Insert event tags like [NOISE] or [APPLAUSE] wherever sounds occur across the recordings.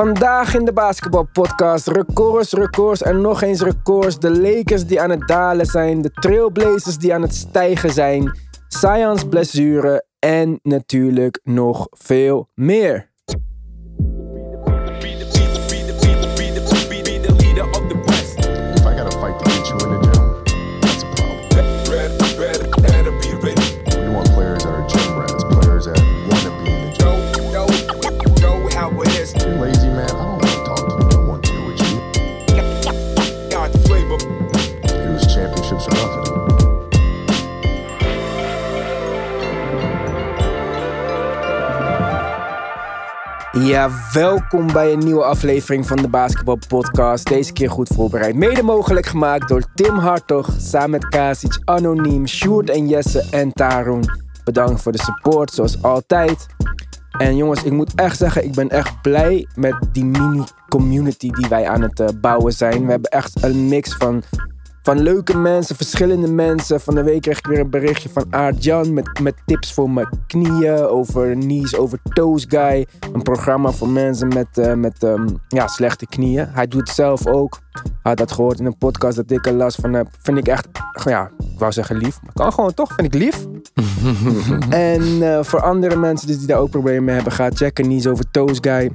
Vandaag in de basketbalpodcast records, records en nog eens records. De Lakers die aan het dalen zijn, de Trailblazers die aan het stijgen zijn, Zions blessure en natuurlijk nog veel meer. Ja, welkom bij een nieuwe aflevering van de Basketball Podcast. Deze keer goed voorbereid. Mede mogelijk gemaakt door Tim Hartog, samen met Kasic, Anoniem, Sjoerd en Jesse en Tarun. Bedankt voor de support, zoals altijd. En jongens, ik moet echt zeggen, ik ben echt blij met die mini-community die wij aan het eh, bouwen zijn. We hebben echt een mix van, van leuke mensen, verschillende mensen. Van de week kreeg ik weer een berichtje van Aart-Jan met, met tips voor mijn knieën, over knees, over toes guy. Een programma voor mensen met, eh, met ehm, ja, slechte knieën. Hij doet het zelf ook. Hij had dat gehoord in een podcast dat ik er last van heb. Vind ik echt, ja, ik wou zeggen lief, maar kan gewoon toch, vind ik lief. [LAUGHS] en eh, voor andere mensen dus die daar ook problemen mee hebben, ga checken Knees over toes guy.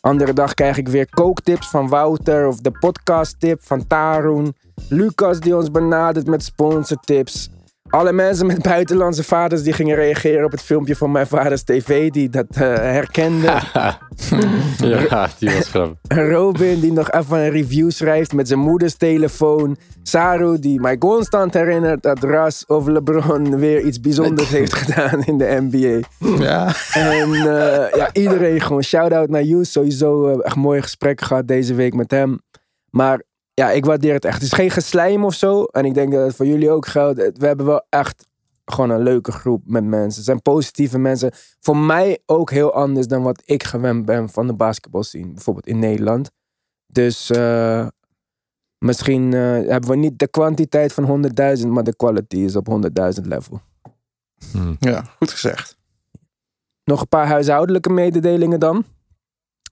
Andere dag krijg ik weer kooktips van Wouter of de podcast tip van Tarun. Lucas die ons benadert met sponsortips. Alle mensen met buitenlandse vaders die gingen reageren op het filmpje van mijn vaders tv die dat eh, herkende. [LAUGHS] Ja, [LAUGHS] die was grappig. Robin die nog even een review schrijft met zijn moeders telefoon. Saru die mij constant herinnert dat Ras of LeBron weer iets bijzonders [LAUGHS] heeft gedaan in de NBA. Ja. En eh, ja, iedereen gewoon shout-out naar you. Sowieso eh, echt mooie gesprekken gehad deze week met hem. Maar ja, ik waardeer het echt. Het is geen geslijm of zo. En ik denk dat het voor jullie ook geldt. We hebben wel echt gewoon een leuke groep met mensen. Het zijn positieve mensen. Voor mij ook heel anders dan wat ik gewend ben van de basketbal scene. Bijvoorbeeld in Nederland. Dus eh, misschien eh, hebben we niet de kwantiteit van 100.000, maar de quality is op 100.000 level. ja, goed gezegd. Nog een paar huishoudelijke mededelingen dan.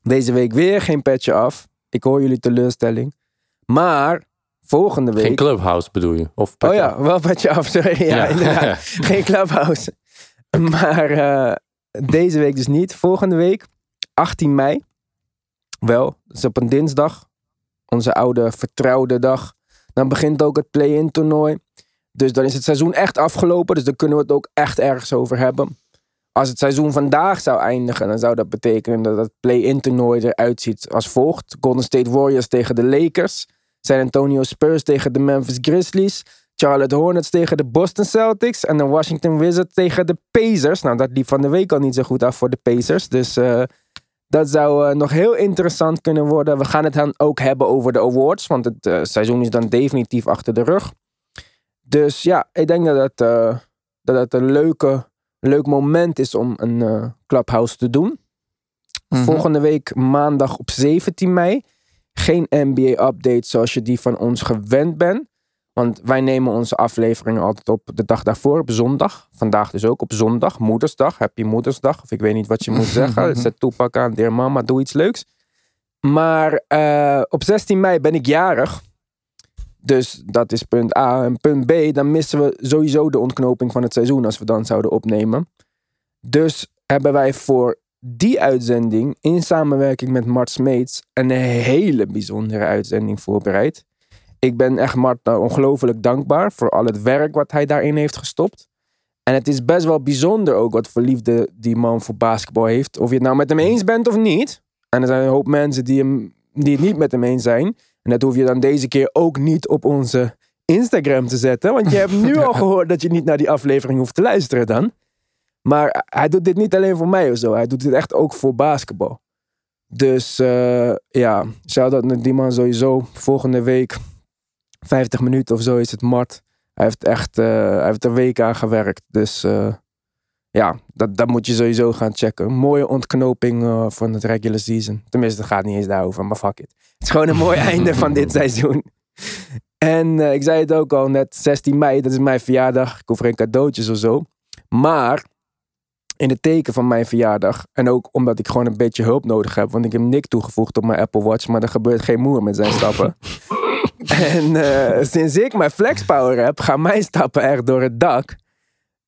Deze week weer geen petje af. Ik hoor jullie teleurstelling. Maar volgende week. Geen clubhouse bedoel je? Of oh ja, wel petje af. Sorry. Ja, Ja. [LAUGHS] inderdaad. [LAUGHS] geen clubhouse. Maar eh, deze week dus niet. Volgende week, 18 mei. Wel, dat is op een dinsdag. Onze oude vertrouwde dag. Dan begint ook het play-in toernooi. Dus dan is het seizoen echt afgelopen. Dus dan kunnen we het ook echt ergens over hebben. Als het seizoen vandaag zou eindigen, dan zou dat betekenen dat het play-in toernooi eruit ziet als volgt. Golden State Warriors tegen de Lakers. San Antonio Spurs tegen de Memphis Grizzlies. Charlotte Hornets tegen de Boston Celtics. En de Washington Wizards tegen de Pacers. Nou, dat liep van de week al niet zo goed af voor de Pacers. Dus eh, dat zou eh, nog heel interessant kunnen worden. We gaan het dan ook hebben over de awards. Want het eh, seizoen is dan definitief achter de rug. Dus ja, ik denk dat het, dat het een leuke, leuk moment is om een clubhouse te doen. Mhm. Volgende week maandag op 17 mei. Geen NBA-update zoals je die van ons gewend bent. Want wij nemen onze afleveringen altijd op de dag daarvoor, op zondag. Vandaag dus ook op zondag, moedersdag. Happy moedersdag. Of ik weet niet wat je moet [LAUGHS] zeggen. Zet toepak aan, dear mama, doe iets leuks. Maar eh, op 16 mei ben ik jarig. Dus dat is punt A. En punt B, dan missen we sowieso de ontknoping van het seizoen als we dan zouden opnemen. Dus hebben wij voor die uitzending in samenwerking met Mart Smeets een hele bijzondere uitzending voorbereid. Ik ben echt Mart nou ongelooflijk dankbaar voor al het werk wat hij daarin heeft gestopt. En het is best wel bijzonder ook wat voor liefde die man voor basketbal heeft. Of je het nou met hem eens bent of niet. En er zijn een hoop mensen die, hem, die het niet met hem eens zijn. En dat hoef je dan deze keer ook niet op onze Instagram te zetten. Want je hebt nu [LAUGHS] al gehoord dat je niet naar die aflevering hoeft te luisteren dan. Maar hij doet dit niet alleen voor mij of zo. Hij doet dit echt ook voor basketbal. Dus eh, ja, shout-out naar die man sowieso. Volgende week, 50 minuten of zo is het Mart. Hij heeft echt, eh, hij heeft er weken aan gewerkt. Dus eh, ja, dat, dat moet je sowieso gaan checken. Mooie ontknoping van het regular season. Tenminste, het gaat niet eens daarover, maar fuck it. Het is gewoon een mooi [LAUGHS] einde van dit seizoen. En ik zei het ook al net, 16 mei, dat is mijn verjaardag. Ik hoef geen cadeautjes of zo. Maar in het teken van mijn verjaardag. En ook omdat ik gewoon een beetje hulp nodig heb. Want ik heb Nick toegevoegd op mijn Apple Watch. Maar er gebeurt geen moer met zijn stappen. [LAUGHS] en eh, sinds ik mijn Flex Power heb, gaan mijn stappen echt door het dak.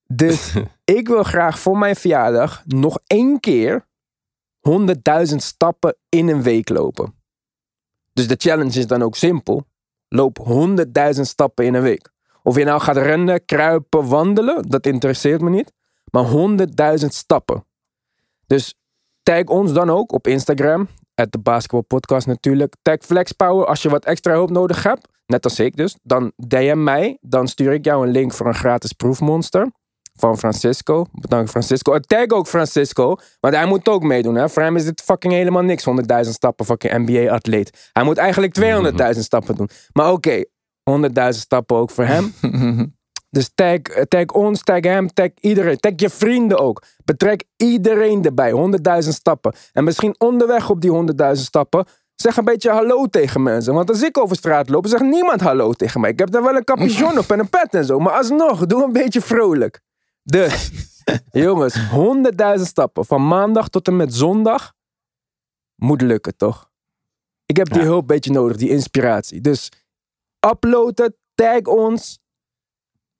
Dus [LAUGHS] ik wil graag voor mijn verjaardag nog één keer 100.000 stappen in een week lopen. Dus de challenge is dan ook simpel. Loop 100.000 stappen in een week. Of je nou gaat rennen, kruipen, wandelen, dat interesseert me niet. Maar 100.000 stappen. Dus tag ons dan ook op Instagram. At de Basketball Podcast natuurlijk. Tag FlexPower als je wat extra hulp nodig hebt. Net als ik dus. Dan DM mij. Dan stuur ik jou een link voor een gratis proefmonster. Van Francisco. Bedankt Francisco. En tag ook Francisco. Want hij moet ook meedoen. Hè? Voor hem is dit fucking helemaal niks. 100.000 stappen. Fucking NBA-atleet. Hij moet eigenlijk 200.000 stappen doen. Maar oké. 100.000 stappen ook voor hem. [LAUGHS] Dus tag, tag ons, tag hem, tag iedereen. Tag je vrienden ook. Betrek iedereen erbij. 100.000 stappen. En misschien onderweg op die 100.000 stappen. Zeg een beetje hallo tegen mensen. Want als ik over straat loop, zegt niemand hallo tegen mij. Ik heb daar wel een capuchon op en een pet en zo. Maar alsnog, doe een beetje vrolijk. Dus, [LAUGHS] jongens, 100.000 stappen. Van maandag tot en met zondag. Moet lukken, toch? Ik heb die hulp een beetje nodig, die inspiratie. Dus uploaden, tag ons.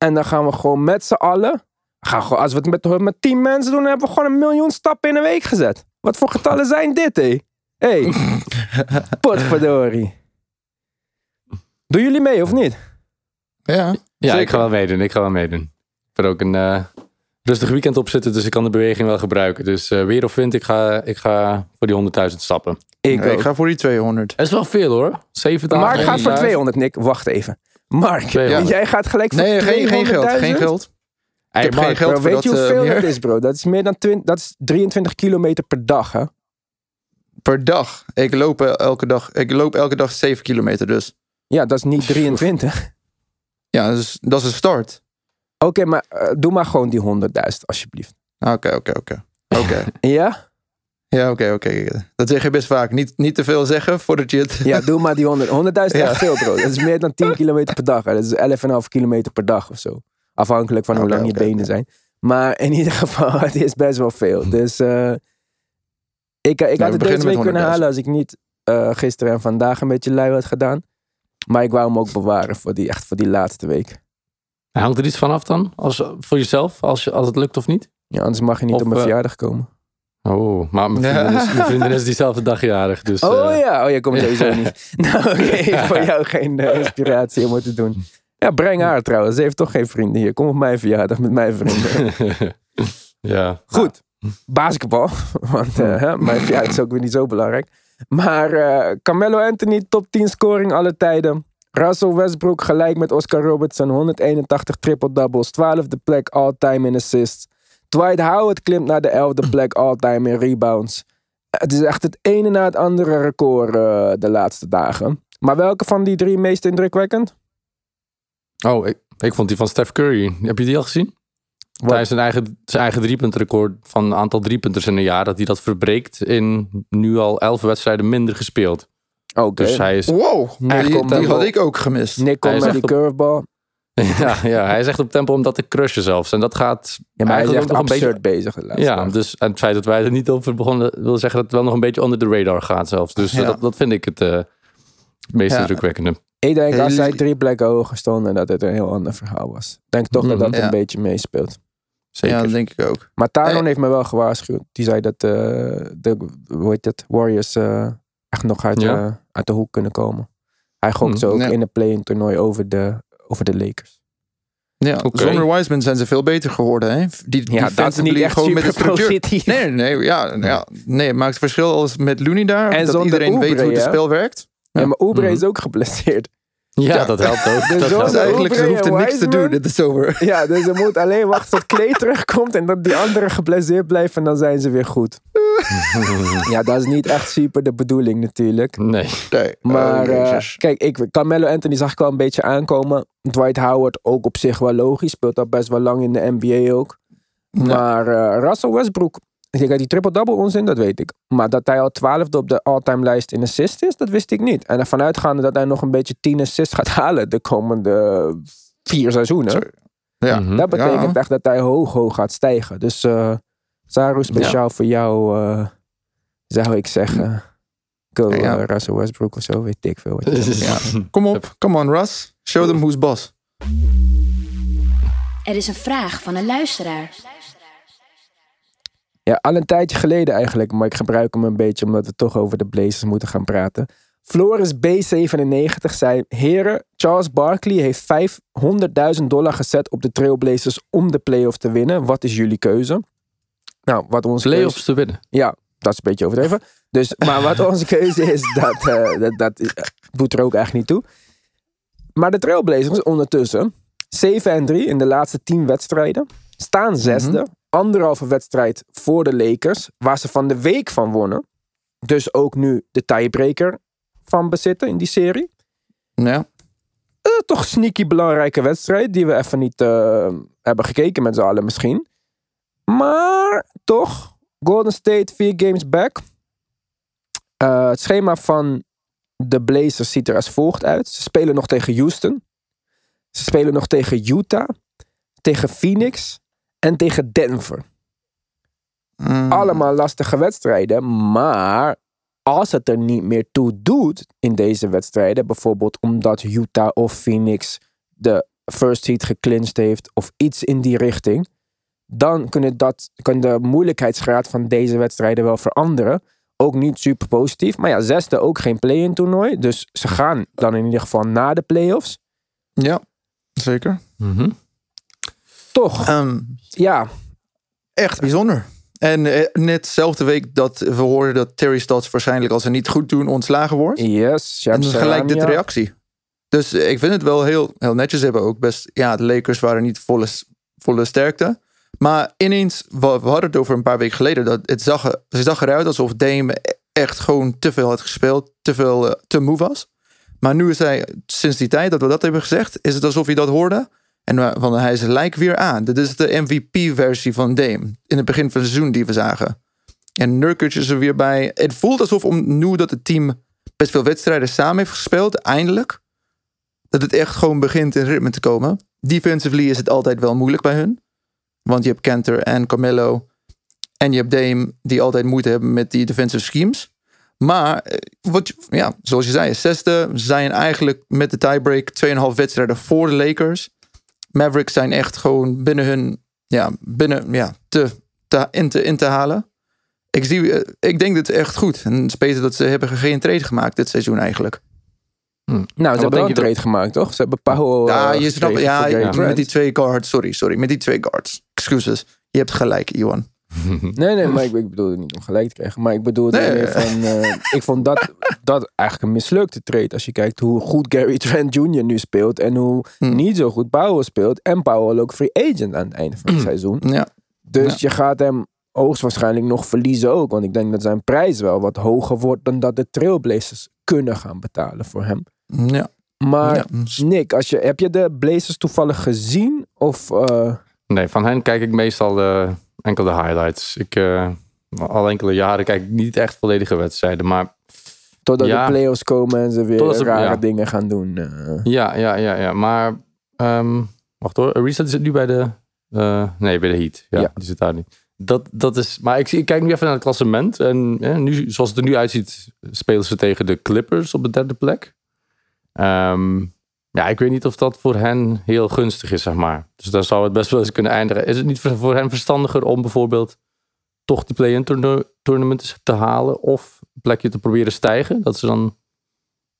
En dan gaan we gewoon met z'n allen. Gaan gewoon, als we het met, met 10 mensen doen, dan hebben we gewoon een miljoen stappen in een week gezet. Wat voor getallen zijn dit, hé? Hé, hey, [LAUGHS] potverdorie. Doen jullie mee of niet? Ja. Ja, Zeker. ik ga wel meedoen. Ik ga wel meedoen. Ik heb er ook een eh, rustig weekend op zitten, dus ik kan de beweging wel gebruiken. Dus eh, weer of wind, ik ga, ik ga voor die 100.000 stappen. Ik, Ik ook. ga voor die 200. Dat is wel veel hoor. Zeven dagen. Mark gaat voor 100.000. 200, Nick. Wacht even. Mark, 200. jij gaat gelijk voor Nee, geen, geen geld. 200.000? Geen geld. Hey, heb geen geld Bro, voor weet je dat, eh, hoeveel meer. dat is, bro? Dat is meer dan 20, dat is 23 kilometer per dag, hè? Per dag. Ik loop eh, elke dag, ik loop elke dag 7 kilometer dus. Ja, dat is niet 23. [LAUGHS] Ja, dus, dat is een start. Oké, maar eh, doe maar gewoon die 100.000, alsjeblieft. Oké, oké, oké. Oké. [LAUGHS] Ja? Ja, oké, oké. Dat zeg je best vaak. Niet, niet te veel zeggen voordat je het... Ja, doe maar die 100. 100.000 is Ja. echt veel, bro. Dat is meer dan 10 kilometer per dag. Hè. Dat is 11,5 kilometer per dag of zo. Afhankelijk van hoe lang je benen zijn. Maar in ieder geval, [LAUGHS] het is best wel veel. Dus eh, ik, ik we had het deze week kunnen 100.000. halen als ik niet eh, gisteren en vandaag een beetje lui had gedaan. Maar ik wou hem ook bewaren voor die, echt voor die laatste week. Hangt er iets vanaf dan? Als, voor jezelf, als, je, als het lukt of niet? Ja, anders mag je niet Of, op mijn eh, verjaardag komen. Oh, maar mijn vriendin is, mijn vriendin is diezelfde dag jarig. Dus, Oh eh, ja, oh, jij komt sowieso [LAUGHS] niet. [LAUGHS] Nou, oké, voor jou geen eh, inspiratie om het te doen. Ja, breng haar trouwens. Ze heeft toch geen vrienden hier. Kom op mijn verjaardag met mijn vrienden. [LAUGHS] ja. Goed, basketbal. Want eh, mijn verjaardag is ook weer niet zo belangrijk. Maar Carmelo Anthony, top 10 scoring alle tijden. Russell Westbrook gelijk met Oscar Robertson. 181 triple-doubles. 12e plek all-time in assists. Dwight Howard klimt naar de 11e plek all-time in rebounds. Het is echt het ene na het andere record eh, de laatste dagen. Maar welke van die drie meest indrukwekkend? Oh, ik, ik vond die van Steph Curry. Heb je die al gezien? Tijdens zijn eigen, zijn eigen driepuntrecord van een aantal driepunters in een jaar. Dat hij dat verbreekt in nu al elf wedstrijden minder gespeeld. Oké. Dus hij is, Wow, die, die had ik ook gemist. Nick Hij komt met die curveball. [LAUGHS] ja, ja, hij is echt op tempo om dat te crushen zelfs. En dat gaat Ja, maar hij is eigenlijk echt nog een absurd beetje... bezig Ja, dus, en het feit dat wij er niet over begonnen... wil zeggen dat het wel nog een beetje onder de radar gaat zelfs. Dus Ja. dat, dat vind ik het eh, meest Ja. indrukwekkende. Ik denk als zij drie plekken hoger stonden, dat het een heel ander verhaal was. Ik denk toch dat dat Mhm. een Ja. beetje meespeelt. Zeker. Ja, dat denk ik ook. Maar Taron Eh. heeft me wel gewaarschuwd. Die zei dat eh, de hoe heet het, Warriors eh, echt nog uit, Ja. uit de hoek kunnen komen. Hij gokt Hmm, ze ook ja. in een play-in toernooi over de, over de Lakers. Ja, Oké. zonder Wiseman zijn ze veel beter geworden. Hè? Die, Ja, dat is niet echt gewoon met de structuur. Nee, nee, nee, ja, ja, nee, het maakt het verschil als met Looney daar. En dat zonder iedereen weet hoe het spel werkt. Ja, maar Oubre Mhm. is ook geblesseerd. Ja, Ja. dat helpt ook. Dus dat helpt ook. eigenlijk, ze hoeft er niks te doen. Dit is over. [LAUGHS] Ja, dus ze moet alleen wachten tot Clay [LAUGHS] terugkomt en dat die anderen geblesseerd blijven en dan zijn ze weer goed. [LAUGHS] Ja, dat is niet echt super de bedoeling natuurlijk. Nee. Nee. Maar Oh, eh, kijk, ik, Carmelo Anthony zag ik wel een beetje aankomen. Dwight Howard ook op zich wel logisch. Speelt al best wel lang in de NBA ook. Maar eh, Russell Westbrook, kijk, die triple-double onzin, dat weet ik. Maar dat hij al twaalfde op de all-time lijst in assists is, dat wist ik niet. En ervan uitgaande dat hij nog een beetje 10 assists gaat [LAUGHS] halen de komende vier seizoenen. Zo. ja. Mhm. Dat betekent Ja. echt dat hij hoog, hoog gaat stijgen. Dus eh, Saru, speciaal voor jou eh, zou ik zeggen. Go Ja. eh, Russell Westbrook of zo, weet ik veel. Wat je zegt. [LAUGHS] Ja. Kom op, come on Russ. Show them who's boss. Er is een vraag van een luisteraar. Ja, al een tijdje geleden eigenlijk, maar ik gebruik hem een beetje omdat we toch over de Blazers moeten gaan praten. Floris B97 zei: Heren, Charles Barkley heeft 500.000 dollar gezet op de Trailblazers om de playoff te winnen. Wat is jullie keuze? Nou, wat onze keuze Playoffs te winnen. Ja, dat is een beetje overdreven. Dus, maar wat onze keuze is, [LAUGHS] dat, eh, dat, dat eh, doet er ook echt niet toe. Maar de Trailblazers ondertussen, 7 en 3 in de laatste 10 wedstrijden, staan zesde. Anderhalve wedstrijd voor de Lakers, waar ze van de week van wonnen. Dus ook nu de tiebreaker van bezitten in die serie. Ja. Eh, toch sneaky belangrijke wedstrijd, die we even niet eh, hebben gekeken met z'n allen misschien. Maar toch, Golden State vier games back. Eh, het schema van de Blazers ziet er als volgt uit. Ze spelen nog tegen Houston. Ze spelen nog tegen Utah. Tegen Phoenix. En tegen Denver. Mm. Allemaal lastige wedstrijden. Maar als het er niet meer toe doet in deze wedstrijden. Bijvoorbeeld omdat Utah of Phoenix de first seed geclinched heeft. Of iets in die richting. Dan kunnen dat, kan de moeilijkheidsgraad van deze wedstrijden wel veranderen. Ook niet super positief. Maar ja, zesde ook geen play-in toernooi. Dus ze gaan dan in ieder geval na de playoffs. Ja, zeker. Mhm. Toch, Ehm, ja. echt bijzonder. En eh, net dezelfde week dat we hoorden dat Terry Stotts waarschijnlijk als ze niet goed doen ontslagen wordt. Yes. En gelijk dit reactie. Dus ik vind het wel heel, heel netjes. Hebben ook best. Ja, de Lakers waren niet volle, volle sterkte. Maar ineens, we, hadden het over een paar weken geleden. Dat het zag, er- eruit alsof Dame echt gewoon te veel had gespeeld. Te veel, eh, te moe was. Maar nu is hij, sinds die tijd dat we dat hebben gezegd, is het alsof hij dat hoorde. En van, hij is lijkt weer aan. Dit is de MVP-versie van Dame. In het begin van het seizoen die we zagen. En Nurkic is er weer bij. Het voelt alsof om, nu dat het team best veel wedstrijden samen heeft gespeeld, eindelijk. Dat het echt gewoon begint in ritme te komen. Defensively is het altijd wel moeilijk bij hun. Want je hebt Kenter en Carmelo. En je hebt Dame die altijd moeite hebben met die defensive schemes. Maar eh, wat, ja, zoals je zei, zesde zijn eigenlijk met de tiebreak 2,5 wedstrijden voor de Lakers. Mavericks zijn echt gewoon binnen hun, ja, binnen, ja, te, te, in, te, in te halen. Ik, zie, eh, ik denk dat het echt goed. En het is beter dat ze hebben geen trade gemaakt dit seizoen eigenlijk. Nou, ze wat hebben wel denk een dat- trade gemaakt, toch? Ze hebben Powell ja, eh, je snapt, ja, Gary met die twee guards, sorry, sorry, met die twee guards. Excuses. Je hebt gelijk, Iwan. Nee, nee, maar ik, ik bedoel het niet om gelijk te krijgen. Maar ik bedoel Nee. meer van... eh, ik vond dat, dat eigenlijk een mislukte trade. Als je kijkt hoe goed Gary Trent Jr. nu speelt. En hoe Hmm. niet zo goed Powell speelt. En Powell ook free agent aan het einde van het seizoen. Ja, Dus Ja. je gaat hem hoogstwaarschijnlijk nog verliezen ook. Want ik denk dat zijn prijs wel wat hoger wordt... dan dat de Trailblazers kunnen gaan betalen voor hem. ja. Maar ja. Nick, als je, heb je de Blazers toevallig gezien? Of... eh, Nee, van hen kijk ik meestal de, enkel de highlights. Ik, eh, al enkele jaren kijk ik niet echt volledige wedstrijden. Maar Totdat Ja. de playoffs komen en ze weer ze- rare ja. dingen gaan doen. eh. ja, ja, ja, ja. Maar ehm, wacht hoor. Ariza die zit nu bij de... eh, nee, bij de Heat. Ja, Ja. die zit daar niet. Dat, dat is, maar ik, zie, ik kijk nu even naar het klassement. En nu, zoals het er nu uitziet, spelen ze tegen de Clippers op de derde plek. Ehm, ja, ik weet niet of dat voor hen heel gunstig is, zeg maar. Dus dan zou het best wel eens kunnen eindigen. Is het niet voor, voor hen verstandiger om bijvoorbeeld toch die play-in te halen of een plekje te proberen stijgen? Dat ze dan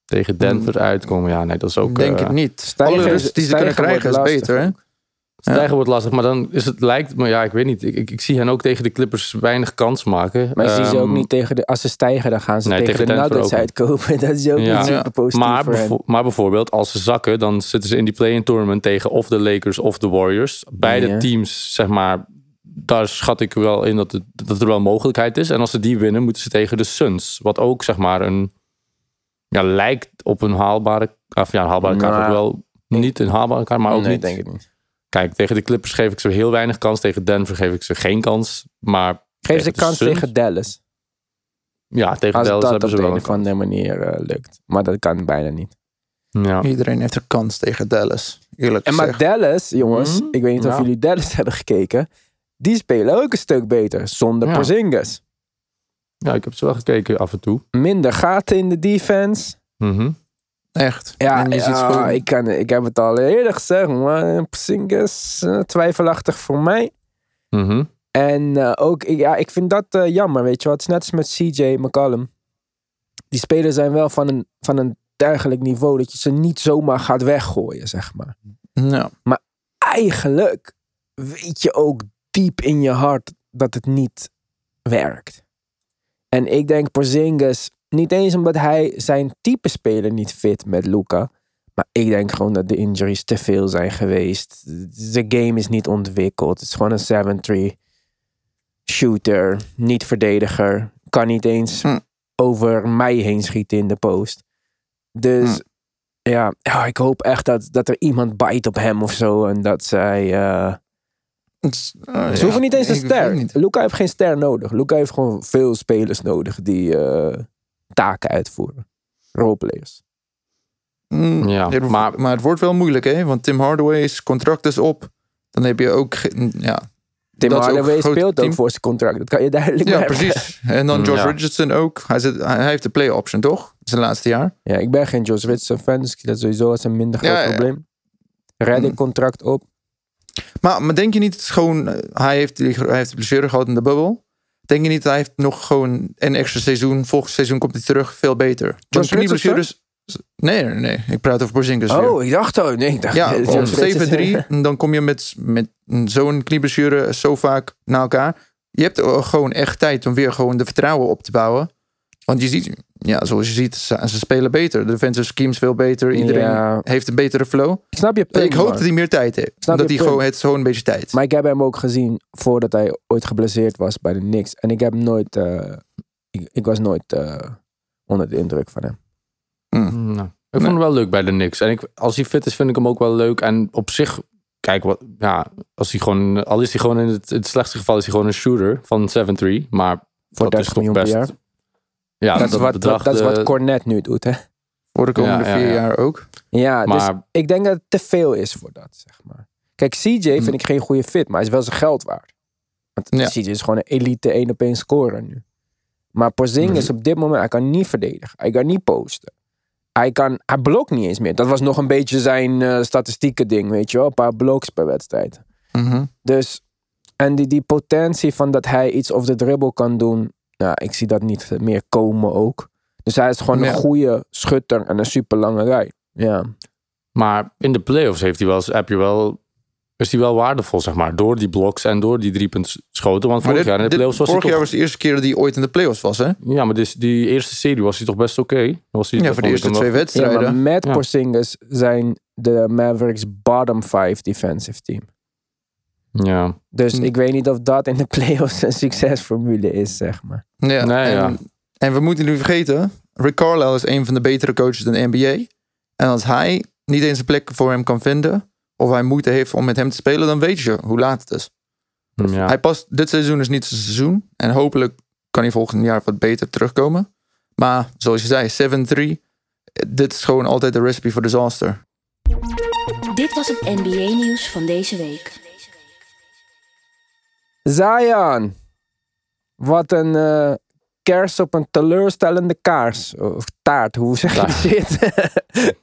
tegen Denver uitkomen. Ja, nee, dat is ook... Ik denk eh, het niet. stijgen Alle die ze stijgen kunnen krijgen is beter, hè? Stijgen wordt lastig, maar dan is het lijkt me, ja, ik weet niet. Ik, ik, ik zie hen ook tegen de Clippers weinig kans maken. Maar je ziet ze ook Ehm, niet tegen de... Als ze stijgen, dan gaan ze Nee, tegen, tegen de Nuggets ook uitkomen. [LAUGHS] Dat is ook Ja. niet super positief Maar, voor bevo- maar bijvoorbeeld, als ze zakken, dan zitten ze in die play-in tournament tegen of de Lakers of de Warriors. Beide Ja. teams, zeg maar, daar schat ik wel in dat, het, dat er wel mogelijkheid is. En als ze die winnen, moeten ze tegen de Suns. Wat ook, zeg maar, een, ja, lijkt op een haalbare, of ja, een haalbare kaart ook wel. Niet een haalbare kaart, maar ook nee, niet. denk ik niet. Kijk, tegen de Clippers geef ik ze heel weinig kans. Tegen Denver geef ik ze geen kans. Maar Geef ze kans Suns- tegen Dallas. Ja, tegen Als Dallas dat hebben op ze wel een een of andere manier eh, lukt. Maar dat kan bijna niet. Ja. Iedereen heeft een kans tegen Dallas. Eerlijk En maar. Dallas, jongens. Mhm. Ik weet niet of Ja. jullie Dallas [LAUGHS] hebben gekeken. die spelen ook een stuk beter zonder Ja. Porzingis. Ja, ik heb ze wel gekeken af en toe. Minder gaten in de defense. Mhm. Echt. Ja, En je ziet ik, kan, ik heb het al eerder gezegd, maar Porzingis eh, twijfelachtig voor mij. Mhm. En eh, ook, ik- ja, ik vind dat eh, jammer, weet je wel. Het is net als met CJ McCollum. Die spelers zijn wel van een, van een dergelijk niveau dat je ze niet zomaar gaat weggooien, zeg maar. Ja. Eigenlijk weet je ook diep in je hart dat het niet werkt. En ik denk Porzingis, niet eens omdat hij zijn type speler niet fit met Luca. Maar ik denk gewoon dat de injuries te veel zijn geweest. De game is niet ontwikkeld. Het is gewoon een 7-3 shooter. Niet verdediger. Kan niet eens Hm. over mij heen schieten in de post. Dus Hm. ja, ja, ik hoop echt dat, dat er iemand bijt op hem of zo. En dat zij... is- oh, ze ja. hoeven niet eens een ster. Luca heeft geen ster nodig. Luca heeft gewoon veel spelers nodig die eh, taken uitvoeren. Roleplayers. Mm, Ja, het- maar- maar het wordt wel moeilijk, hè? Want Tim Hardaway's contract is op. Dan heb je ook... Ja, Tim Dat is ook Hardaway speelt team. ook voor zijn contract. Dat kan je duidelijk ja merken. precies. En dan George Ja. Richardson ook. Hij, zit, hij heeft de play option, toch? Zijn laatste jaar. Ja, ik ben geen Josh Richardson fan, dus dat sowieso als een minder groot Ja, probleem. Reddick Mm. contract op. Maar, maar denk je niet, het is gewoon, eh, hij heeft, die- hij heeft de blessure gehad in de bubbel. Denk je niet, hij heeft nog gewoon een extra seizoen. Volgend seizoen komt hij terug veel beter. Josh knieblessures- Nee, nee, nee. Ik praat over Porzingis weer. Oh, ik dacht oh, nee, ik dacht Ja, Josh op Richardson. 7-3. en Dan kom je met, met zo'n knieblessure zo vaak na elkaar. Je hebt gewoon echt tijd om weer gewoon de vertrouwen op te bouwen. Want je ziet, ja, zoals je ziet, ze, ze spelen beter. De defensive schemes veel beter. Iedereen Ja. heeft een betere flow. Ik snap je punt, ik hoop man. dat hij meer tijd heeft. Snap dat je hij gewoon, het gewoon een beetje tijd. Maar ik heb hem ook gezien voordat hij ooit geblesseerd was bij de Knicks. En ik heb nooit... eh, ik, ik was nooit eh, onder de indruk van hem. Nou, ik vond hem wel leuk bij de Knicks. En ik, als hij fit is, vind ik hem ook wel leuk. En op zich, kijk, wat, ja, als hij gewoon, al is hij gewoon in het, in het slechtste geval, is hij gewoon een shooter van 7-3. Maar Voor dat is 30 toch miljoen per best. Ja, dat, is wat, bedrag, dat is wat eh, Cornet nu doet, hè? Voor de komende Ja, ja, vier ja. jaar ook. Ja, dus Maar ik denk dat het te veel is voor dat, zeg maar. Kijk, CJ vind ik geen goede fit, maar hij is wel zijn geld waard. Want Ja. CJ is gewoon een elite 1 op 1 scorer nu. Maar Porzingis op dit moment, hij kan niet verdedigen. Hij kan niet posten. Hij, kan, hij blokt niet eens meer. Dat was nog een beetje zijn eh, statistieken ding, weet je wel. Een paar blocks per wedstrijd. Mhm. Dus, en die, die potentie van dat hij iets of de dribbel kan doen, nou, ik zie dat niet meer komen ook. Dus hij is gewoon Ja. een goede schutter en een super lange rij. Ja. Maar in de playoffs heeft hij wel, heb je wel, is hij wel waardevol, zeg maar. Door die bloks en door die drie punten schoten. Want vorig dit- jaar in de dit- playoffs was vorig hij jaar toch... was de eerste keer dat hij ooit in de playoffs was, hè? Ja, maar dus die eerste serie was hij toch best oké? Dan Was hij, Ja, voor de eerste twee Ja, wedstrijden. maar met Ja. Porzingis zijn de Mavericks bottom five defensive team. Ja. Dus Hm. ik weet niet of dat in de playoffs een succesformule is, zeg maar. Ja, Nee, en, ja. en we moeten nu vergeten, Rick Carlisle is een van de betere coaches in de NBA. En als hij niet eens een plek voor hem kan vinden, of hij moeite heeft om met hem te spelen, dan weet je hoe laat het is. ja. Hij past, dit seizoen is niet zijn seizoen. En hopelijk kan hij volgend jaar wat beter terugkomen. Maar zoals je zei, 7-3. Dit is gewoon altijd de recipe voor disaster. Dit was het NBA-nieuws van deze week. Zion. Wat een eh, kers op een teleurstellende kaars. Of taart, hoe zeg je [LAUGHS] dit?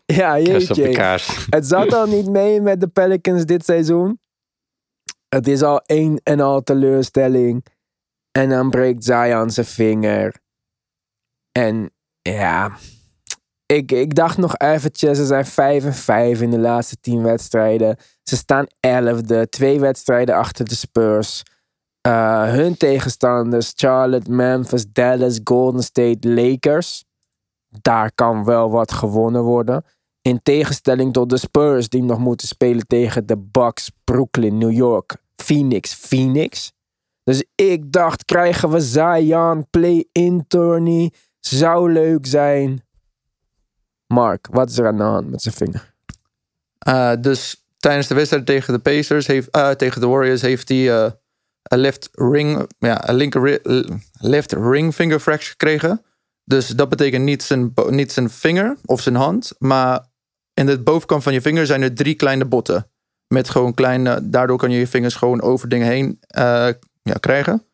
ja, Kerst op de jeetje. kaars. Het zat al niet mee met de Pelicans dit seizoen. Het is al één en al teleurstelling. En dan breekt Zion zijn vinger. En ja, ik, ik dacht nog eventjes, ze zijn 5 en 5 in de laatste 10 wedstrijden. Ze staan 11e, twee wedstrijden achter de Spurs. Eh, hun tegenstanders, Charlotte, Memphis, Dallas, Golden State, Lakers. Daar kan wel wat gewonnen worden. In tegenstelling tot de Spurs die nog moeten spelen tegen de Bucks, Brooklyn, New York, Phoenix, Phoenix. Dus ik dacht, krijgen we Zion play-in tourney? Zou leuk zijn. Mark, wat is er aan de hand met zijn vinger? Uh, dus tijdens de wedstrijd tegen de Pacers, heeft, uh, tegen de Warriors, heeft hij een left ring, ja, een linker left ring finger fracture gekregen. Dus dat betekent niet zijn, niet zijn vinger of zijn hand, maar in de bovenkant van je vinger zijn er drie kleine botten. Met gewoon kleine, daardoor kan je je vingers gewoon over dingen heen eh, ja, krijgen.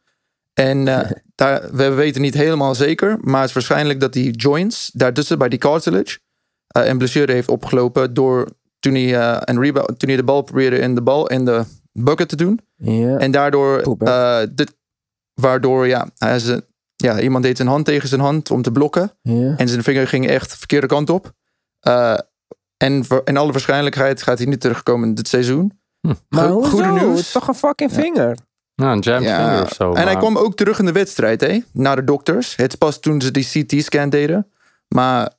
En eh, [LAUGHS] daar, we weten niet helemaal zeker, maar het is waarschijnlijk dat die joints daartussen bij die cartilage eh, een blessure heeft opgelopen door toen hij, eh, een rebound, toen hij de bal probeerde in de bal in de bucket te doen. Ja. En daardoor, Poep, eh, dit, waardoor ja, hij ja, iemand deed zijn hand tegen zijn hand om te blokken. ja. En zijn vinger ging echt de verkeerde kant op. Eh, en in alle waarschijnlijkheid gaat hij niet terugkomen dit seizoen. Maar Go- hoezo? goede nieuws. Het is toch een fucking vinger? Ja, een jam finger of zo. en hij kwam ook terug in de wedstrijd, hè? Naar de dokters. Het is pas toen ze die CT-scan deden. Maar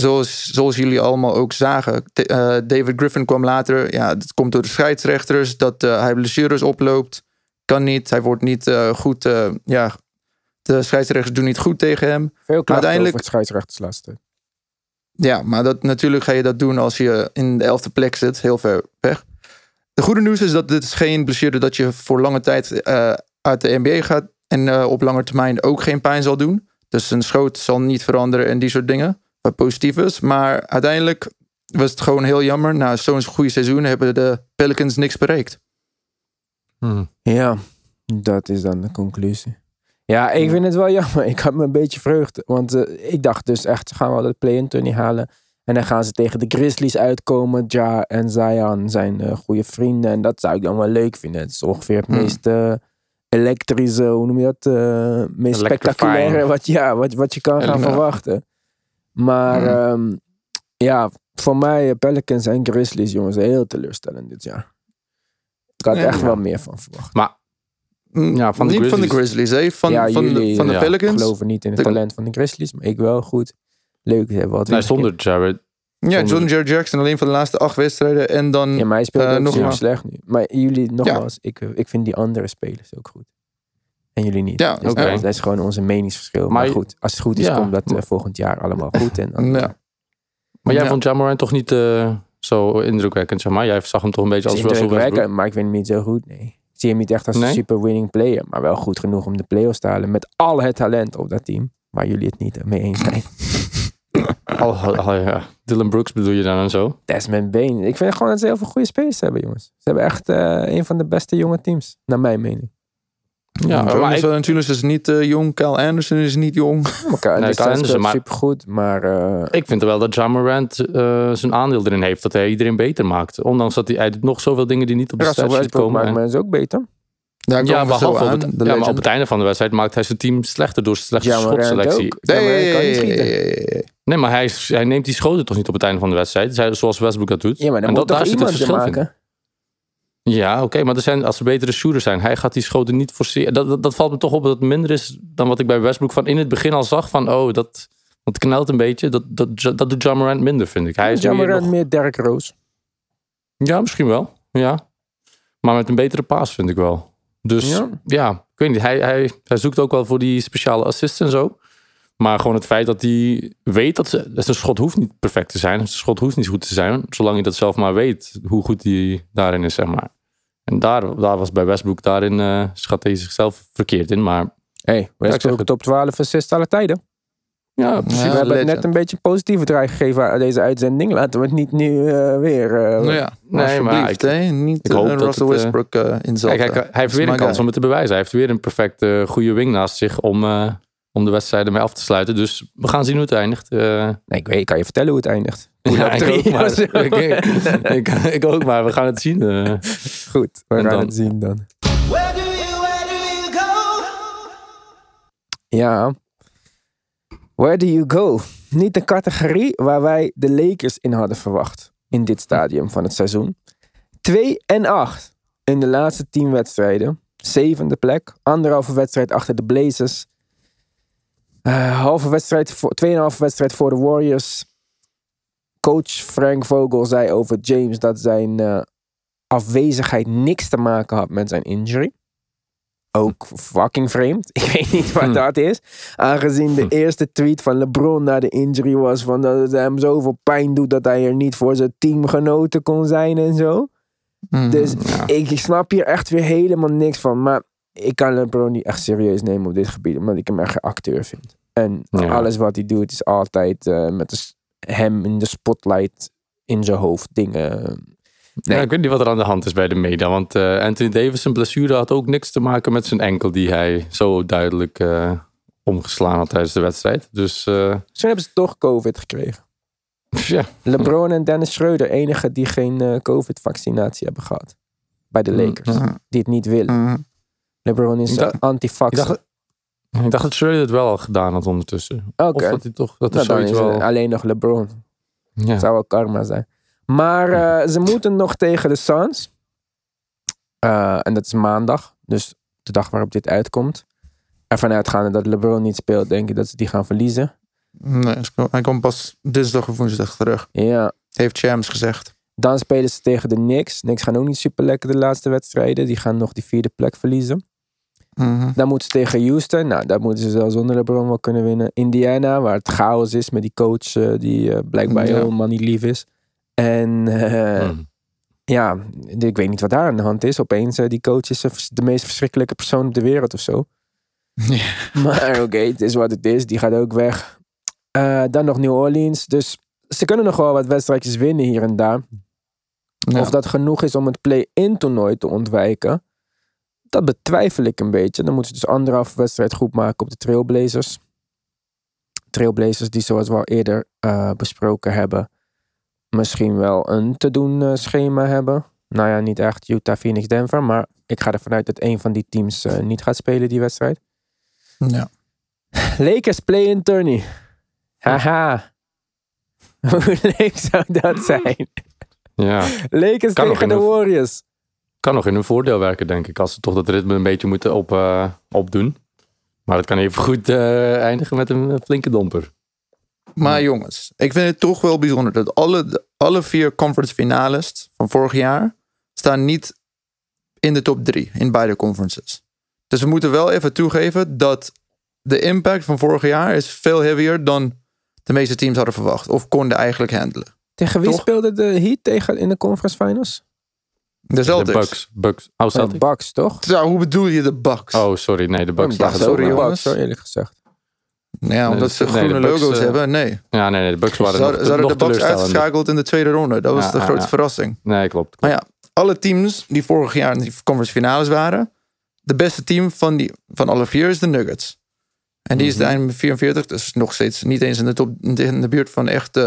zoals, zoals jullie allemaal ook zagen, t- eh, David Griffin kwam later. Ja, het komt door de scheidsrechters dat eh, hij blessures oploopt. Kan niet. Hij wordt niet eh, goed. ja, de scheidsrechters doen niet goed tegen hem. Veel klachten uiteindelijk- over het scheidsrechters laatste. Ja, maar dat, natuurlijk ga je dat doen als je in de elfde plek zit, heel ver weg. De goede nieuws is dat dit is geen blessure dat je voor lange tijd uit de NBA gaat en op lange termijn ook geen pijn zal doen. Dus een schoot zal niet veranderen en die soort dingen, wat positief is. Maar uiteindelijk was het gewoon heel jammer. Na zo'n goede seizoen hebben de Pelicans niks bereikt. Hm. Ja, dat is dan de conclusie. Ja, ik vind het wel jammer. Ik had me een beetje vreugd. Want eh, ik dacht dus echt, ze gaan wel de play-in tourney halen. En dan gaan ze tegen de Grizzlies uitkomen. Ja en Zion zijn eh, goede vrienden. En dat zou ik dan wel leuk vinden. Het is ongeveer het Hmm. meest eh, elektrische, hoe noem je dat? eh, meest spectaculaire wat, ja, wat, wat je kan gaan verwachten. Maar Hmm. ehm, ja, voor mij eh, Pelicans en Grizzlies, jongens, heel teleurstellend dit jaar. Ik had Ja. echt wel meer van verwacht. Maar Mm, Ja, van de niet van de Grizzlies. Hè? Van, Ja, van, jullie, de, van de ja, Pelicans. geloven niet in het De- talent van de Grizzlies, maar ik wel goed. Leuk, hebben wat nee, zonder Jared. Ja, zonder- John Jared Jackson alleen van de laatste acht wedstrijden. En dan Ja, maar hij speelt Eh, ook nog slecht nu. Maar jullie, nogmaals, ik, ik vind die andere spelers ook goed. En jullie niet. Ja, dus oké. dat, dat is gewoon onze meningsverschil. Maar, Maar- goed, als het goed is, Ja. komt dat eh, volgend jaar allemaal goed. En dan, Ja. Maar jij Ja. vond Jamoran toch niet eh, zo indrukwekkend, zeg maar? Jij zag hem toch een beetje als Russell Westbrook? indrukwekkend, maar ik vind hem niet zo goed, nee. Ik zie hem niet echt als een super winning player. Maar wel goed genoeg om de playoffs te halen. Met al het talent op dat team. Waar jullie het niet mee eens zijn. [LAUGHS] Oh, oh, oh, ja. Dylan Brooks bedoel je dan en zo? Desmond Bain. Ik vind gewoon dat ze heel veel goede spelers hebben, jongens. Ze hebben echt eh, een van de beste jonge teams. Naar mijn mening. Ja, maar ik- Valanciunas is niet eh, jong. Kyle Anderson is niet jong. [LAUGHS] Nee, nee, Kyle Anderson, maar- super goed, maar eh, Ik vind wel dat Ja Morant eh, zijn aandeel erin heeft. Dat hij iedereen beter maakt. Ondanks dat hij, hij doet nog zoveel dingen die niet op de Westbrook komen. maakt En- mensen ook beter. Daar ja, komen we zo behalve op aan. het, de ja, maar op het einde van de wedstrijd maakt hij zijn team slechter door slechte Ja, schotselectie. Ja, maar hij kan niet schieten. nee. Nee, maar hij, is- hij neemt die schoten toch niet op het einde van de wedstrijd. Zij- Zoals Westbrook dat doet. Ja, maar dan en moet dat, toch daar zit het iemand het verschil maken. Ja, oké, maar er zijn, als er betere shooters zijn, hij gaat die schoten niet forceren. Dat, dat, dat valt me toch op dat het minder is dan wat ik bij Westbrook van in het begin al zag. Van, oh, dat, dat knelt een beetje. Dat, dat, dat doet Ja Morant minder, vind ik. Hij is Ja, meer Morant nog- meer Derrick Rose. Ja, misschien wel. Ja. Maar met een betere paas vind ik wel. Dus Ja. ja, ik weet niet. Hij, hij, hij zoekt ook wel voor die speciale assists en zo. Maar gewoon het feit dat hij weet dat ze, dat zijn schot hoeft niet perfect te zijn. Zijn schot hoeft niet goed te zijn. Zolang je dat zelf maar weet hoe goed hij daarin is, zeg maar. En daar, daar was bij Westbrook, daarin eh, schat hij zichzelf verkeerd in. Maar Hey, Westbrook het. top 12 assist alle tijden. ja, precies. Ja, we hebben legend. net een beetje positieve draai gegeven aan deze uitzending. Laten we het niet nu eh, weer... eh, Nou ja, Nee, maar ik- hè. Niet ik hoop dat Russell het, eh, Westbrook inzetten. Kijk, hij, hij heeft is weer een kans guy. om het te bewijzen. Hij heeft weer een perfect goede wing naast zich om, eh, om de wedstrijden mee af te sluiten. Dus we gaan zien hoe het eindigt. Eh, Nee, ik weet, ik kan je vertellen hoe het eindigt. ja, ik ook, maar, [LAUGHS] ik, ik, ik ook, maar we gaan het zien. eh. Goed, we En gaan dan- het zien dan. Where do you, where do you go? Ja. Where do you go? Niet de categorie waar wij de Lakers in hadden verwacht. In dit stadium van het seizoen. 2 en 8 in de laatste 10 wedstrijden. Zevende plek. Anderhalve wedstrijd achter de Blazers. Eh, halve wedstrijd voor, tweeënhalve wedstrijd voor de Warriors. Coach Frank Vogel zei over James dat zijn eh, afwezigheid niks te maken had met zijn injury. Ook fucking vreemd. [LAUGHS] Ik weet niet wat Hm. dat is. Aangezien de Hm. eerste tweet van LeBron na de injury was van dat het hem zoveel pijn doet dat hij er niet voor zijn teamgenoten kon zijn en zo. Mhm. Dus Ja. ik snap hier echt weer helemaal niks van. Maar ik kan LeBron niet echt serieus nemen op dit gebied, omdat ik hem echt geen acteur vind. En Ja. alles wat hij doet is altijd eh, met de hem in de spotlight in zijn hoofd dingen. Ja, ik weet niet wat er aan de hand is bij de media. Want eh, Anthony Davis' zijn blessure had ook niks te maken met zijn enkel die hij zo duidelijk eh, omgeslaan had tijdens de wedstrijd. Dus Zo hebben ze toch COVID gekregen. [LAUGHS] ja, LeBron en Dennis Schreuder, enige die geen COVID-vaccinatie hebben gehad. Bij de Lakers. Mhm. Die het niet willen. LeBron is anti-vax. ik dacht, ik dacht dat Schroeder het wel al gedaan had ondertussen. Oké. Of dat hij toch dat Nou, zoiets is het wel... alleen nog LeBron. Ja. zou wel karma zijn. Maar eh, ze moeten nog tegen de Suns. Eh, en dat is maandag. Dus de dag waarop dit uitkomt. Ervan uitgaande dat LeBron niet speelt, denk ik dat ze die gaan verliezen. Nee, hij komt pas dinsdag of woensdag terug. Ja. Heeft Shams gezegd. Dan spelen ze tegen de Knicks. Knicks gaan ook niet super lekker de laatste wedstrijden. Die gaan nog die vierde plek verliezen. Mhm. Dan moeten ze tegen Houston. Nou, daar moeten ze zelfs zonder LeBron wel kunnen winnen. Indiana, waar het chaos is met die coach eh, die eh, blijkbaar Ja. helemaal niet lief is. En eh, Hmm. ja, ik weet niet wat daar aan de hand is. Opeens, die coach is de meest verschrikkelijke persoon op de wereld of zo. [LAUGHS] Ja. Maar oké, het is wat het is. Die gaat ook weg. Eh, dan nog New Orleans. Dus ze kunnen nog wel wat wedstrijdjes winnen hier en daar. Ja. Of dat genoeg is om het play-in toernooi te ontwijken. Dat betwijfel ik een beetje. Dan moeten ze dus anderhalf wedstrijd goed maken op de Trailblazers. Trailblazers die zoals we al eerder eh, besproken hebben. Misschien wel een te doen eh, schema hebben. Nou ja, niet echt Utah, Phoenix, Denver. Maar ik ga ervan uit dat een van die teams eh, niet gaat spelen die wedstrijd. Ja. Lakers play-in tourney. Haha. [LAUGHS] Hoe leuk zou dat [LAUGHS] zijn? ja, Lakers Kan tegen de Warriors. Kan nog in hun voordeel werken, denk ik. Als ze toch dat ritme een beetje moeten op, eh, opdoen. Maar het kan even goed eh, eindigen met een flinke domper. Maar jongens, ik vind het toch wel bijzonder dat alle, alle vier conference finales van vorig jaar staan niet in de top drie in beide conferences. Dus we moeten wel even toegeven dat de impact van vorig jaar is veel heavier dan de meeste teams hadden verwacht. Of konden eigenlijk handelen. Tegen wie Toch? speelde de Heat tegen in de conference finals? De De Celtics. Bucks. Bucks. Oh, De Celtics. Bucks, toch? Ja, hoe bedoel je de Bucks? Oh, sorry. Nee, de Bucks Ik dacht sorry, de zo- jongens. Bucks, hoor, eerlijk gezegd. Ja, omdat Nee, ze groene de Bucks, logo's eh, hebben. Nee. Ja, nee, nee, de Bucks Ze waren hadden, nog, ze hadden nog de Bucks uitgeschakeld in de tweede ronde. Dat was Ja, de grote ja. verrassing. Nee, klopt. Maar ja, alle teams die vorig jaar in die conference finales waren, de beste team van, die, van alle vier is de Nuggets. En die is de Mhm. einde met 44, dus nog steeds niet eens in de, top, in de buurt van echt eh,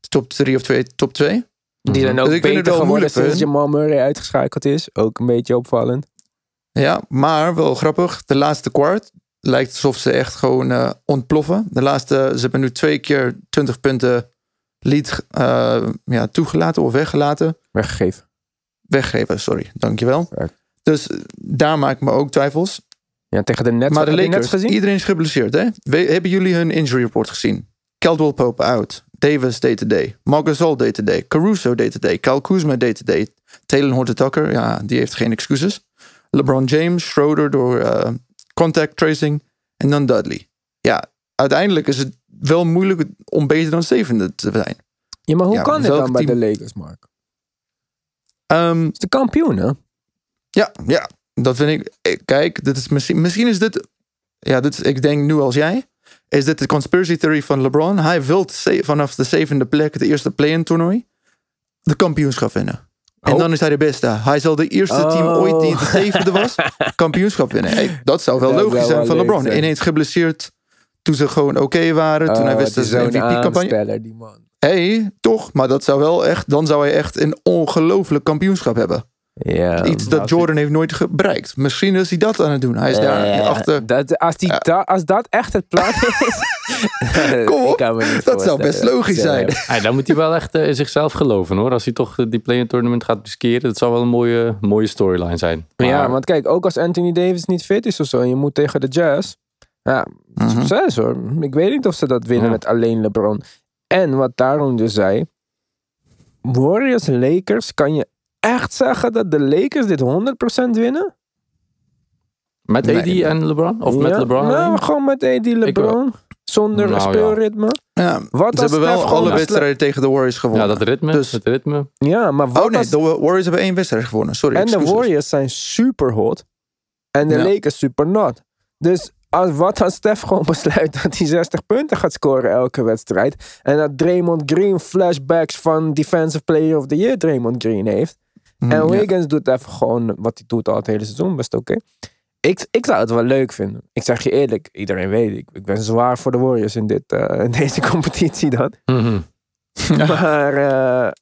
de top 3 of twee, top 2. Die zijn ook Dus ik vind het beter wel geworden sinds. Jamal Murray uitgeschakeld is. Ook een beetje opvallend. Ja, maar wel grappig. De laatste kwart lijkt alsof ze echt gewoon eh, ontploffen. De laatste, ze hebben nu twee keer 20 punten lead eh, ja, toegelaten of weggelaten. Weggegeven. Weggeven, sorry. Dankjewel. Ja. Dus eh, daar maak ik me ook twijfels. Ja, tegen de Nets. maar de Lakers, Nets gezien? iedereen is geblesseerd. Hè? We- hebben jullie hun injury report gezien? Caldwell Pope out. Davis day-to-day. Margasol day-to-day. Caruso day-to-day. Kyle Kuzma day-to-day. Taylor Horton-Tucker, ja, die heeft geen excuses. LeBron James, Schroeder door eh, contact tracing. En dan Dudley. Ja, uiteindelijk is het wel moeilijk om beter dan zevende te zijn. Ja, maar hoe Ja, kan dit welk dan bij de Lakers, Mark? Ehm, Het is de kampioen, hè? Ja, ja, dat vind ik. eh, Kijk, dit is misschien, misschien is dit. Ja, dit is, ik denk nu als jij. Is dit de conspiracy theory van LeBron? Hij wil vanaf de zevende plek, het eerste play-in toernooi, de kampioenschap winnen. En Oh. dan is hij de beste. Hij zal de eerste team Oh. ooit die het zevende was, [LAUGHS] kampioenschap winnen. Hey, dat zou wel Dat logisch zou zijn wel van LeBron. zijn. Ineens geblesseerd toen ze gewoon oké waren. toen hij Oh, wist die dat ze een MVP-campagne. man. hey, toch, maar dat zou wel echt. Dan zou hij echt een ongelooflijk kampioenschap hebben. Ja. Iets dat Jordan heeft nooit bereikt. Misschien is hij dat aan het doen. Hij is daar Eh, achter. Dat, als, die da- als dat echt het plan is. [LAUGHS] Kom op, ik kan me niet dat zou best logisch zijn. Ja, dan moet hij wel echt eh, in zichzelf geloven hoor. Als hij toch eh, die play-in tournament gaat riskeren. Dat zou wel een mooie, mooie storyline zijn. Maar ja, want kijk, ook als Anthony Davis niet fit is of zo. En je moet tegen de Jazz. Ja, Mhm. succes hoor. Ik weet niet of ze dat winnen Ja. met alleen LeBron. En wat Daarom dus zei. Warriors Lakers. Kan je echt zeggen dat de Lakers dit 100% winnen? Met AD nee. en LeBron? Of met LeBron? Nou, alleen? gewoon met AD LeBron. Zonder Nou, ja. speelritme. Ja, Wat ze hebben wel alle wedstrijden tegen de Warriors gewonnen. ja, dat ritme. Dus- Het ritme. Ja, maar wat oh nee, als- de Warriors hebben één wedstrijd gewonnen. Sorry. En de. Warriors zijn super hot. En de Ja. Lakers super not. Dus als, wat als Stef gewoon [LAUGHS] besluit dat hij 60 punten gaat scoren elke wedstrijd. En dat Draymond Green flashbacks van Defensive Player of the Year Draymond Green heeft. Mm, en ja. Wiggins doet even gewoon wat hij doet al het hele seizoen. Best oké. Ik, ik zou het wel leuk vinden. Ik zeg je eerlijk, iedereen weet, ik, ik ben zwaar voor de Warriors in, dit, eh, in deze [LAUGHS] competitie dan. Mhm. [LAUGHS] Maar eh,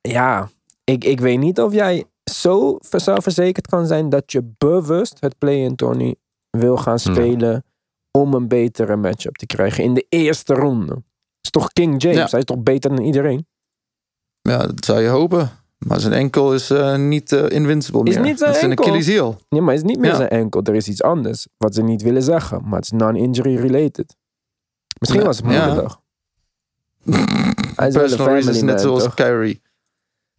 ja, ik, ik weet niet of jij zo zelfverzekerd kan zijn dat je bewust het play-in tourney wil gaan spelen om een betere matchup te krijgen in de eerste ronde. is toch King James? Ja. Hij is toch beter dan iedereen? Ja, dat zou je hopen. Maar zijn enkel is eh, niet eh, invincible Is meer. niet zijn dat is een. Achilles heel. Nee, maar het is niet meer Ja. zijn enkel. Er is iets anders wat ze niet willen zeggen. Maar het is non-injury related. Misschien Ja. was het Ja. moederdag. [LAUGHS] Hij is Personal reasons, net zoals toch? Kyrie.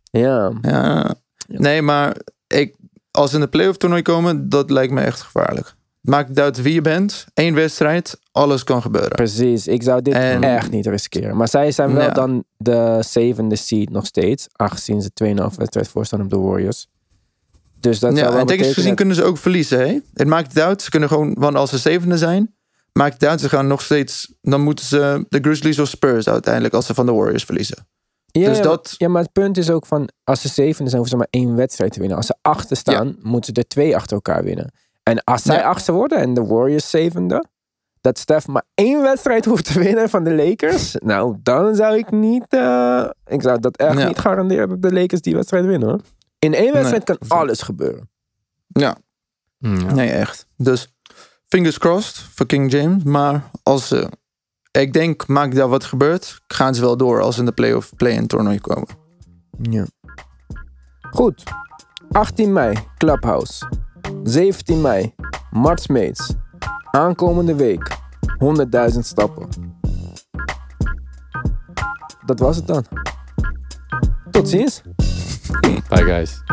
Ja. Ja. Nee, maar ik, als ze in de playoff toernooi komen, dat lijkt me echt gevaarlijk. Maakt niet uit wie je bent. Eén wedstrijd, alles kan gebeuren. Precies, ik zou dit En- echt niet riskeren. Maar zij zijn wel Ja. dan de zevende seed nog steeds. Aangezien ze 2,5 wedstrijd voorstaan op de Warriors. Dus dat zou ja, wel en technisch gezien kunnen ze ook verliezen. Hè? Het maakt niet uit. Ze kunnen gewoon, want als ze zevende zijn, maakt het uit. Ze gaan nog steeds, dan moeten ze de Grizzlies of Spurs uiteindelijk als ze van de Warriors verliezen. ja, dus ja, dat- Ja, maar het punt is ook van... Als ze zevende zijn, hoeven ze maar één wedstrijd te winnen. Als ze achter staan, moeten ze er twee achter elkaar winnen. En als zij Ja. achter worden en de Warriors zevende... Dat Stef maar één wedstrijd hoeft te winnen van de Lakers. Nou, dan zou ik niet... eh, ik zou dat echt Ja. niet garanderen dat de Lakers die wedstrijd winnen. Hoor. In één wedstrijd kan dat alles gebeuren. Ja, Ja. nee, echt. Dus fingers crossed voor King James. Maar als ze, ik denk, maakt daar wat gebeurt, gaan ze wel door als ze in de playoff play-in toernooi komen. Ja. Goed. 18 mei, Clubhouse. 17 mei, Mart Mates. Aankomende week, 100.000 stappen. Dat was het dan. Tot ziens. Bye guys.